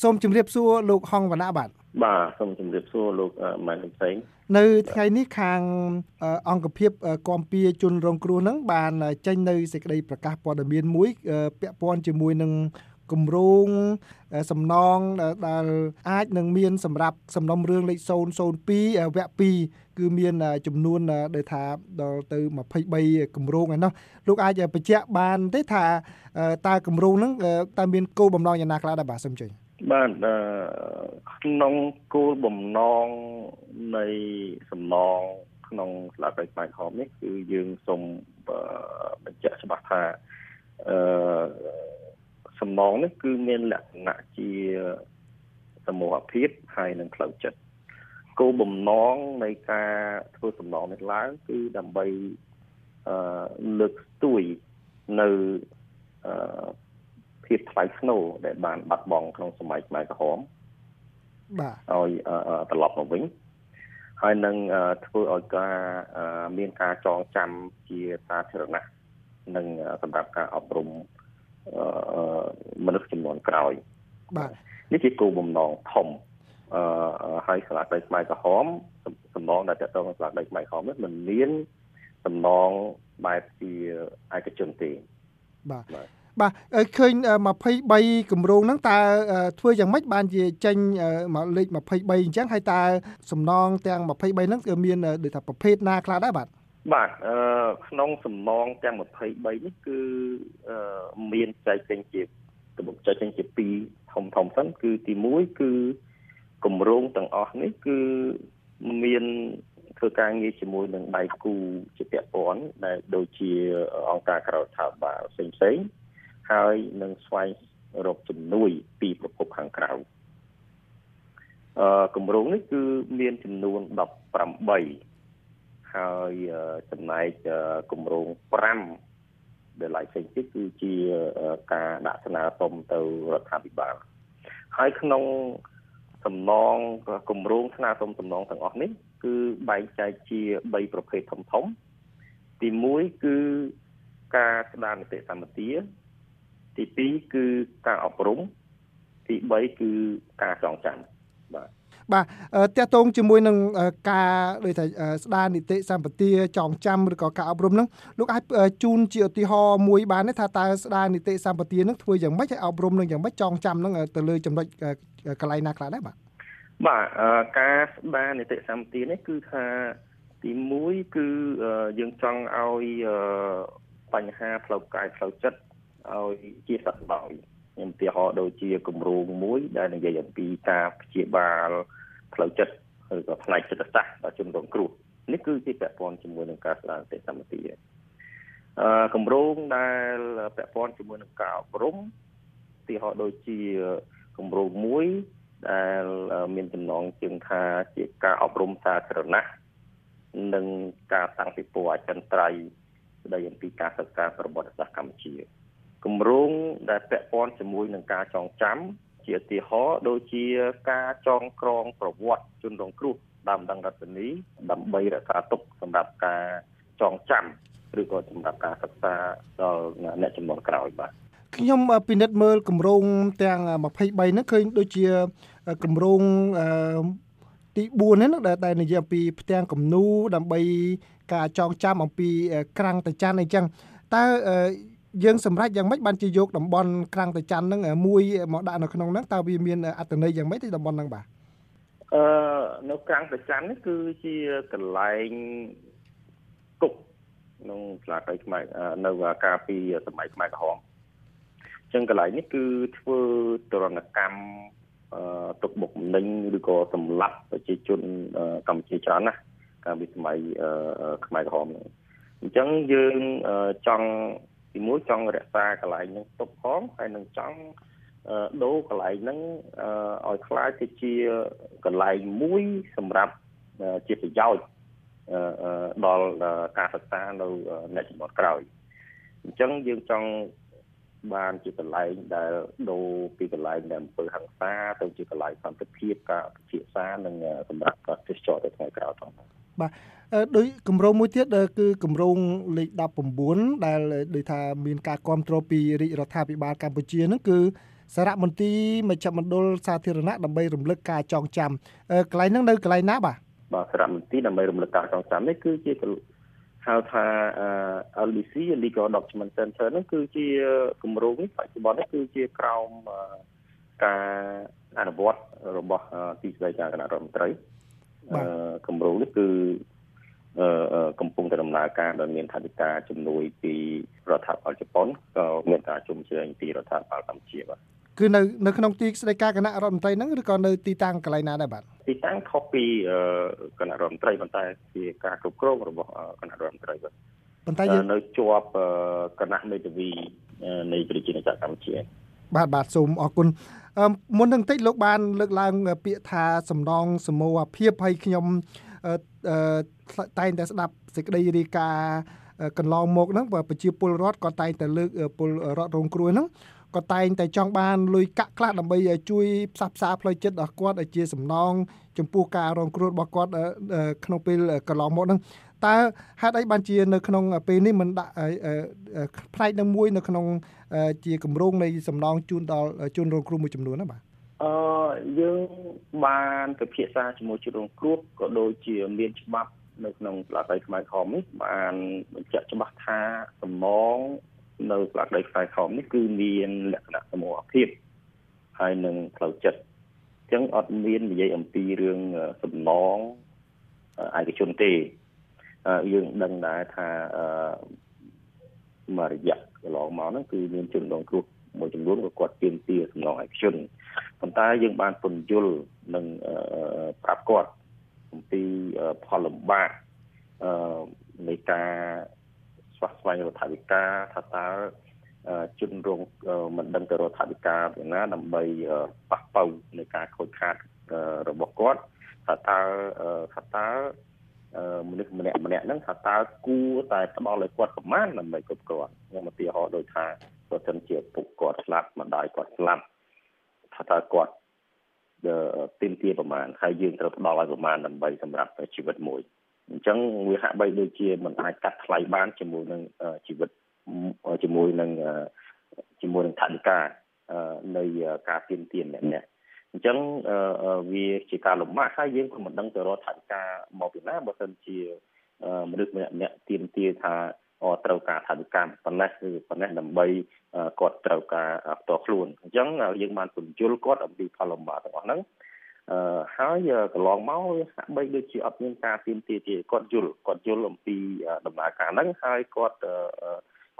សូមជម្រាបសួរលោកហងវណ្ណៈបាទបាទសូមជម្រាបសួរលោកម៉ែនផ្សេងនៅថ្ងៃនេះខាងអង្គភាពគាំពៀជនរងគ្រោះហ្នឹងបានចេញនៅសេចក្តីប្រកាសព័ត៌មានមួយពាក់ព័ន្ធជាមួយនឹងគម្រោងសំណងដែលអាចនឹងមានសម្រាប់សំណុំរឿងលេខ002វគ្គ2គឺមានចំនួនដែលថាដល់ទៅ23គម្រោងឯណោះលោកអាចបញ្ជាក់បានទេថាតើគម្រោងហ្នឹងតើមានគោលបំណងយ៉ាងណាខ្លះដែរបាទសូមជឿ បាទក្នុងគោលបំណងនៃសំណងក្នុងស្លាកដីផ្នែកហមនេះគឺយើងសូមបញ្ជាក់ច្បាស់ថាអឺសំណងនេះគឺមានលក្ខណៈជាសមូហភាពហើយនឹងផ្លូវចិត្តគោលបំណងនៃការធ្វើសំណងនេះឡើងគឺដើម្បីអឺលើកស្ទួយនៅអឺ ភាពថ្លៃថ្នូរដែលបានបាត់បង់ក្នុងសម័យខ្មែរក្រហមបាទឲ្យត្រឡប់មកវិញហើយនឹងធ្វើឲ្យការមានការចងចាំជាសាធារណៈនិងសម្រាប់ការអប់រំមនុស្សចំនួនក្រោយបាទនេះជាគោលបំណងធំអឺហើយស្លាកដីខ្មែរក្រហមសំណងដែលតទៅនឹងស្លាកដីខ្មែរក្រហមនេះមិនមានសំណងបែបជាឯកជនទេបាទ បាទឃើញ23គម្រោងហ្នឹងតើធ្វើយ៉ាងម៉េចបានជាចេញមកលេខ23អញ្ចឹងហើយតើសំណងទាំង23ហ្នឹងគឺមានដូចថាប្រភេទណាខ្លះដែរបាទបាទអឺក្នុងសំណងទាំង23នេះគឺមានចែកចេញជាទំនុកចែកចេញជា2ធំធំសិនគឺទី1គឺគម្រោងទាំងអស់នេះគឺមានធ្វើការងារជាមួយនឹងដៃគូជាពាក់ព័ន្ធដែលដូចជាអង្គការក្រៅរដ្ឋាភិបាលផ្សេងផ្សេង ហើយនឹងស្វែងរកជំនួយពីប្រភពខាងក្រៅអឺគម្រោងនេះគឺមានចំនួន18ហើយចំណែកគម្រោង5ដែលឡាយផ្សេងទៀតគឺជាការដាក់ស្នើសុំទៅរដ្ឋាភិបាលហើយក្នុងសំណងគម្រោងស្នើសុំសំណងទាំងអស់នេះ គឺបែងចែកជា3ប្រភេទធំធំ ទី1គឺការស្ដារនីតិសម្បទា ទី2គឺការអប់រំទី3គឺការចងចាំបាទបាទតកតងជាមួយនឹងការដូចថាស្ដារនីតិសម្បទាចងចាំឬក៏ការអប់រំហ្នឹងលោកអាចជូនជាឧទាហរណ៍មួយបានទេថាតើស្ដារនីតិសម្បទាហ្នឹងធ្វើយ៉ាងម៉េចឲ្យអប់រំនឹងយ៉ាងម៉េចចងចាំហ្នឹងទៅលើចំណុចកន្លែងណាខ្លះដែរបាទបាទការស្ដារនីតិសម្បទានេះគឺថាទី1គឺយើងចង់ឲ្យបញ្ហាផ្លូវកាយផ្លូវចិត្ត ឲ្យជាសក្ដោយខ្ញុំឧទាហរណ៍ដូចជាគម្រោងមួយ ដែលនិយាយអំពីការព្យាបាលផ្លូវចិត្តឬក៏ផ្នែកចិត្តសាស្ត្រដល់ជនរងគ្រោះនេះគឺជាពាក់ព័ន្ធជាមួយនឹងការស្ដារនីតិសម្បទាអឺគម្រោងដែលពាក់ព័ន្ធជាមួយនឹងការអប់រំឧទាហរណ៍ដូចជាគម្រោងមួយដែលមានចំណងជើងថាជាការអប់រំសាធារណៈនិងការតាំងពិព័រណ៍អចិន្ត្រៃយ៍ស្ដីអំពីការសិក្សាប្រវត្តិសាស្ត្រកម្ពុជា គម្រោងដែលពាក់ព័ន្ធជាមួយនឹងការចងចាំជាឧទាហរណ៍ដូចជាការចងក្រងប្រវត្តិជនរងគ្រោះដើមដងរតនីដើម្បីរក្សាទុកសម្រាប់ការចងចាំឬក៏សម្រាប់ការសិក្សាដល់អ្នកចំនួនក្រោយបាទខ្ញុំពិនិត្យមើលគម្រោងទាំង23ហ្នឹងឃើញដូចជាគម្រោងទី4ហ្នឹងដែលតែនិយាយអំពីផ្ទាំងគំនូដើម្បីការចងចាំអំពីក្រាំងតាចាន់អីចឹងតើ យើងសម្រេចយ៉ាងម៉េចបានជាយកតំបន់ក្រាំងតាចាន់ហ្នឹងមួយមកដាក់នៅក្នុងហ្នឹងតើវាមានអត្ថន័យយ៉ាងម៉េចទីតំបន់ហ្នឹងបាទអឺនៅក្រាំងតាចាន់នេះគឺជាកន្លែងគុកក្នុងស្លាកដីខ្មែរនៅការពីសម័យខ្មែរក្រហមចឹងកន្លែងនេះគឺធ្វើទរណកម្មអឺទុកបុកម្នេញឬក៏សម្លាប់ប្រជាជនកម្ពុជាច្រើនណាស់កាលពីសម័យខ្មែរក្រហមហ្នឹងអញ្ចឹងយើងចង់ ទីមួយចង់រក្សាកន្លែងហ្នឹងទុកផងហើយនឹងចង់ដូរកន្លែងហ្នឹងឲ្យคล้ายទៅជាកន្លែងមួយសម្រាប់ជាប្រយោជន៍ដល់ការសិក្សានៅអ្នកជំនាន់ក្រោយអញ្ចឹងយើងចង់បានជាកន្លែងដែលដូរពីកន្លែងដែលអំពើហិង្សាទៅជាកន្លែងសន្តិភាពការពិភាក្សានិងសម្រាប់ការទេសចរទៅថ្ងៃក្រោយផង បាទដោយគម្រោងមួយទៀតគឺគម្រោងលេខ19ដែលដូចថាមានការគ្រប់គ្រងពីរាជរដ្ឋាភិបាលកម្ពុជាហ្នឹងគឺសារមន្ទីរមជ្ឈមណ្ឌលសាធារណៈដើម្បីរំលឹកការចងចាំកន្លែងហ្នឹងនៅកន្លែងណាបាទបាទសារមន្ទីរដើម្បីរំលឹកការចងចាំនេះគឺជាហៅថា LDC Legal Document Center ហ្នឹងគឺជាគម្រោងនេះបច្ចុប្បន្ននេះគឺជាក្រោមការអនុវត្តរបស់ទីស្តីការគណៈរដ្ឋមន្ត្រី គម្រោងនេះគឺកំពុងតែដំណើរការដោយមានថវិកាជំនួយពីរដ្ឋាភិបាលជប៉ុនក៏មានការជុំជ្រែងពីរដ្ឋាភិបាលកម្ពុជាបាទគឺនៅនៅក្នុងទីស្តីការគណៈរដ្ឋមន្ត្រីហ្នឹងឬក៏នៅទីតាំងកន្លែងណាដែរបាទទីតាំងខុសពីគណៈរដ្ឋមន្ត្រីប៉ុន្តែជាការគ្រប់គ្រងរបស់គណៈរដ្ឋមន្ត្រីបាទប៉ុន្តែយើងនៅជាប់គណៈមេធាវីនៃប្រជាជាតិកម្ពុជាបាទបាទសូមអរគុណ មុននឹងតិចលោកបាន លើកឡើង ពាក្យថាសំណងសមូហភាពហើយខ្ញុំតែងតែស្ដាប់សេចក្តីរាយការណ៍កន្លងមកហ្នឹងប្រជាពលរដ្ឋក៏តែងតែលើកពលរដ្ឋរងគ្រោះហ្នឹងក៏តែងតែចង់បានលុយកាក់ខ្លះដើម្បីជួយផ្សះផ្សាផ្លូវចិត្តដល់គាត់ឲ្យជាសំណងចំពោះការរងគ្រោះរបស់គាត់ក្នុងពេលកន្លងមកហ្នឹង តើហេតុអីបានជានៅក្នុងពេលនេះមិនដាក់ផ្នែកនឹងមួយ នៅក្នុងជាគម្រោងនៃសំណងជូនដល់ជនរងគ្រោះមួយចំនួនណាបាទអឺយើងបានពិភាក្សាជាមួយជនរងគ្រោះក៏ដូចជាមានច្បាប់នៅក្នុងស្លាកដីខ្មែរក្រមនេះបានបញ្ជាក់ច្បាស់ថាសំណងនៅស្លាកដីខ្មែរក្រមនេះគឺមានលក្ខណៈសមូហភាពហើយនឹងផ្លូវចិត្តអញ្ចឹងអត់មាននិយាយអំពីរឿងសំណងឯកជនទេ យើងដឹងដែរថាមួយរយៈកន្លងមកហ្នឹងគឺមានជនរងគ្រោះមួយចំនួនក៏គាត់ទាមទារសំណងឯកជនប៉ុន្តែយើងបានពន្យល់និងប្រាប់គាត់អំពីផលលំបាកអឺនៃការស្វះស្វែងរដ្ឋាភិការថាតើជនរងមិនដឹងទៅរដ្ឋាភិការពីណាដើម្បីប៉ះប៉ូវនៃការខូចខាតរបស់គាត់ថាតើថាតើ មនុស្សម្នាក់ម្នាក់ហ្នឹងថាតើគួរតែផ្ដល់ឲ្យគាត់ប្រមាណដើម្បីគ្រប់គ្រាន់ខ្ញុំឧទាហរណ៍ដូចថាបើសិនជាពុកគាត់ស្លាប់ម្ដាយគាត់ស្លាប់ថាតើគាត់ទីមទាប្រមាណហើយយើងត្រូវផ្ដល់ឲ្យប្រមាណដើម្បីសម្រាប់ជីវិតមួយអញ្ចឹងវាហាក់បីដូចជាមិនអាចកាត់ថ្លៃបានជាមួយនឹងជីវិតជាមួយនឹងជាមួយនឹងថវិកានៃការទៀមទានអ្នកអ្នក អញ្ចឹងវាជាការលំបាកហើយយើងក៏មិនដឹងទៅរកថវិកាមកពីណាបើមិនជាមនុស្សម្នាក់ម្នាក់ទៀមទាថាត្រូវការថវិកាប៉ុណ្ណេះគឺប៉ុណ្ណេះដើម្បីគាត់ត្រូវការផ្ទាល់ខ្លួនអញ្ចឹងយើងបានពន្យល់គាត់អំពីផលលំបាកទាំងអស់ហ្នឹងអឺហើយកន្លងមកហាក់បីដូចជាអត់មានការទៀមទាទេគាត់យល់គាត់យល់អំពីដំណើរការហ្នឹងហើយគាត់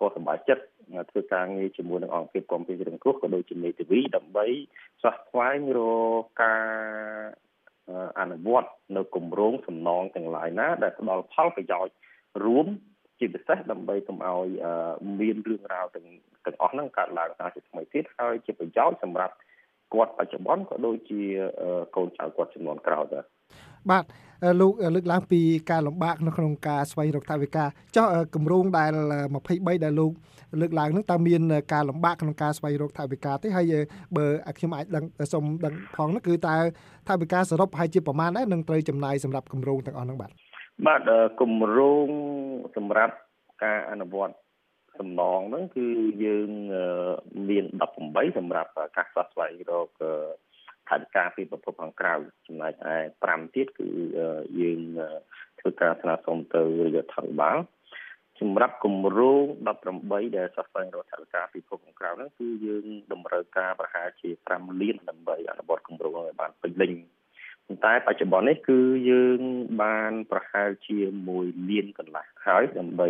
ក៏សប្បាយចិត្តធ្វើការងារជាមួយនឹងអង្គភាពកម្ពុជារងគ្រោះក៏ដូចជាមេធាវីដើម្បីស្វះស្វែងរកការអនុវត្តនៅគម្រោងសំណងទាំងឡាយណា ដែលផ្ដល់ផលប្រយោជន៍រួមជាពិសេសដើម្បីកុំឲ្យមានរឿងរ៉ាវទាំងទាំងអស់ហ្នឹងកើតឡើងតាមជាថ្មីទៀតហើយជាប្រយោជន៍សម្រាប់គាត់បច្ចុប្បន្នក៏ដូចជាកូនចៅគាត់ចំនួនក្រោយដែរ បាទលោកលើកឡើងពីការលំបាកនៅក្នុងការស្វែងរកថវិកាចុះគម្រោងដែល23ដែលលោកលើកឡើងនឹងតើមានការលំបាកក្នុងការស្វែងរកថវិកាទេហើយបើខ្ញុំអាចដឹងសូមដឹងផងនោះគឺតើថវិកាសរុបប្រហែលជាប្រមាណដែរនឹងត្រូវចំណាយសម្រាប់គម្រោងទាំងអស់ហ្នឹងបាទបាទគម្រោងសម្រាប់ការអនុវត្តសំណងហ្នឹងគឺយើងមាន18សម្រាប់ការស្វែងស្វែងរក ថវិកាពីប្រភពខាងក្រៅចំណែកឯ5ទៀតគឺយើងធ្វើការស្នើសុំទៅរដ្ឋាភិបាលសម្រាប់គម្រោង18ដែលសាស្ត្ររដ្ឋាភិបាលពិភពខាងក្រៅហ្នឹងគឺយើងតម្រូវការប្រហែលជា5លានដើម្បីអនុវត្តគម្រោងឲ្យបានពេញលេញប៉ុន្តែបច្ចុប្បន្ននេះគឺយើងបានប្រហែលជា1លានកន្លះហើយដើម្បី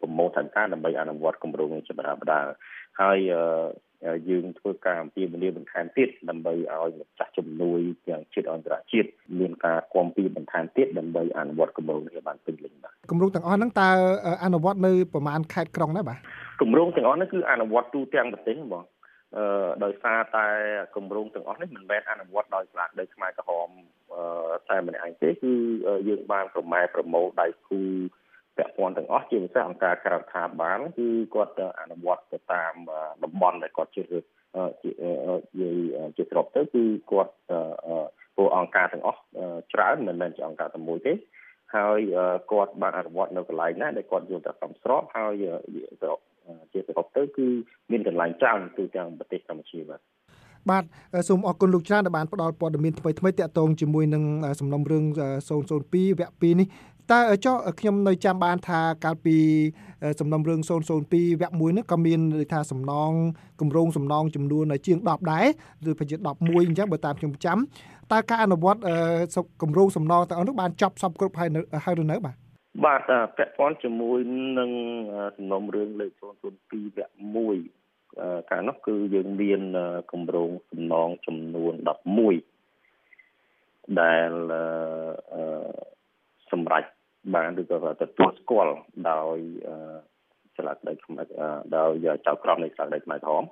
ប្រមូលថវិកាដើម្បីអនុវត្តគម្រោងនេះចម្រើនបដាហើយ យើងធ្វើការអំពាវនាវបន្ថែមទៀតដើម្បីឲ្យម្ចាស់ជំនួយទាំងជាតិអន្តរជាតិមានការគាំពៀបន្ថែមទៀតដើម្បីអនុវត្តគម្រោងនេះបានពេញលេញបាទគម្រោងទាំងអស់ហ្នឹងតើអនុវត្តនៅប្រមាណខេត្តក្រុងដែរបាទគម្រោងទាំងអស់នេះគឺអនុវត្តទូទាំងប្រទេសបងអឺដោយសារតែគម្រោងទាំងអស់នេះមិនមែនអនុវត្តដោយស្លាកដីខ្មែរក្រហមតែម្នាក់ឯងទេគឺយើងបានប្រម៉ែប្រមូលដៃគូ ពាក់ព័ន្ធទាំងអស់ជាពិសេសអង្គការក្រៅរដ្ឋាភិបាលគឺគាត់អនុវត្តទៅតាមតំបន់ដែលគាត់ជ្រើសរើសជាជាស្របទៅគឺគាត់ពួកអង្គការទាំងអស់ច្រើនមិនមែនជាអង្គការតែមួយទេហើយគាត់បានអនុវត្តនៅកន្លែងណាដែលគាត់យល់ថាសមស្របហើយជាជាសរុបទៅគឺមានកន្លែងច្រើនទូទាំងប្រទេសកម្ពុជាបាទបាទសូមអរគុណលោកច្រើនដែលបានផ្ដល់ព័ត៌មានថ្មីថ្មីតាក់ទងជាមួយនឹងសំណុំរឿង002វគ្គ2នេះ តើចុះខ្ញុំនៅចាំបានថាកាលពីសំណុំរឿង002វគ្គ1នេះក៏មានន័យថាសំណងគម្រោងសំណងចំនួនជាង10ដែរឬប្រហែល11អញ្ចឹងបើតាមខ្ញុំចាំតើការអនុវត្តគម្រោងសំណងទាំងអស់នោះបានចប់សពគ្រប់ហើយហើយឬនៅបាទបាទពាក់ព័ន្ធជាមួយនឹងសំណុំរឿងលេខ002វគ្គ1កាលនោះគឺយើងមានគម្រោងសំណងចំនួន11ដែលសម្រាប់ បានឬក៏ទទួលស្គាល់ដោយឆ្លាតដីខ្មែរដោយចៅក្រមនៃឆ្លាតដីខ្មែរក្រម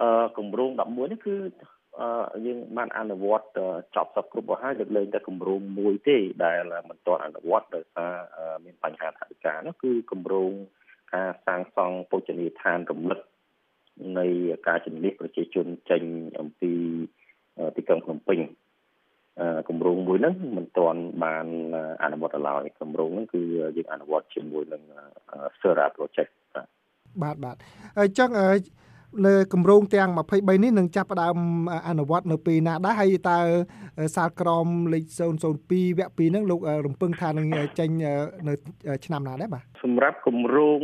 អឺគម្រោង11នេះគឺយើងបានអនុវត្តចប់សពគ្រប់ហើយលើកលែងតែគម្រោងមួយទេដែលមិនទាន់អនុវត្តដោយសារមានបញ្ហាថវិកានោះគឺគម្រោងការសាងសង់ពុជនីយដ្ឋានរំលឹកនៃការជំនះប្រជាជនចេញអំពីទីក្រុងភ្នំពេញ គម្រោងមួយហ្នឹងមិនទាន់បានអនុវត្តឡើយគម្រោងហ្នឹងគឺយើងអនុវត្តជាមួយនឹង Sera project បាទបាទអញ្ចឹងនៅគម្រោងទាំង23នេះនឹងចាប់ផ្ដើមអនុវត្តនៅពេលណាដែរហើយតើសាលក្រមលេខ002វគ្គ2ហ្នឹងលោករំពឹងថានឹងចេញនៅឆ្នាំណាដែរបាទសម្រាប់គម្រោង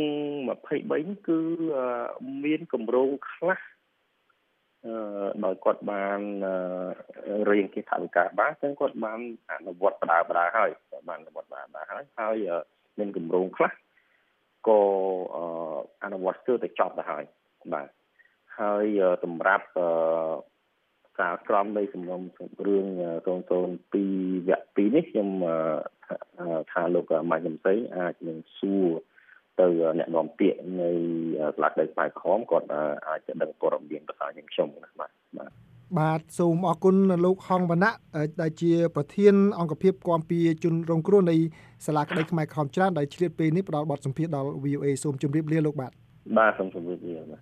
23គឺមានគម្រោងខ្លះ ដោយគាត់បានរៀងគេថវិកាបានចឹងគាត់បានអនុវត្តបដាបដាហើយបានអនុវត្តបដាបដាហើយហើយមានគម្រោងខ្លះក៏អនុវត្តស្ទើរតែចប់ទៅហើយបាទហើយសម្រាប់ការក្រមនៃសំណុំរឿង002វគ្គ2នេះខ្ញុំថាលោកម៉ាច់កំសីអាចនឹងសួរ ទៅអ្នកនាំពាក្យនៃស្លាកដីផ្លែក្រហមគាត់អាចจะដឹងព័ត៌មានប្រសាខ្ញុំខ្ញុំណាបាទបាទបាទសូមអរគុណលោកហងវណ្ណៈដែលជាប្រធានអង្គភិបគាំពៀជនរងគ្រោះនៃសាលាក្តីខ្មែរក្រហមច្រើនដែលឆ្លៀតពេលនេះផ្ដល់បទសម្ភាសន៍ដល់ VOA សូមជម្រាបលាលោកបាទបាទសូមជម្រាបលាបាទ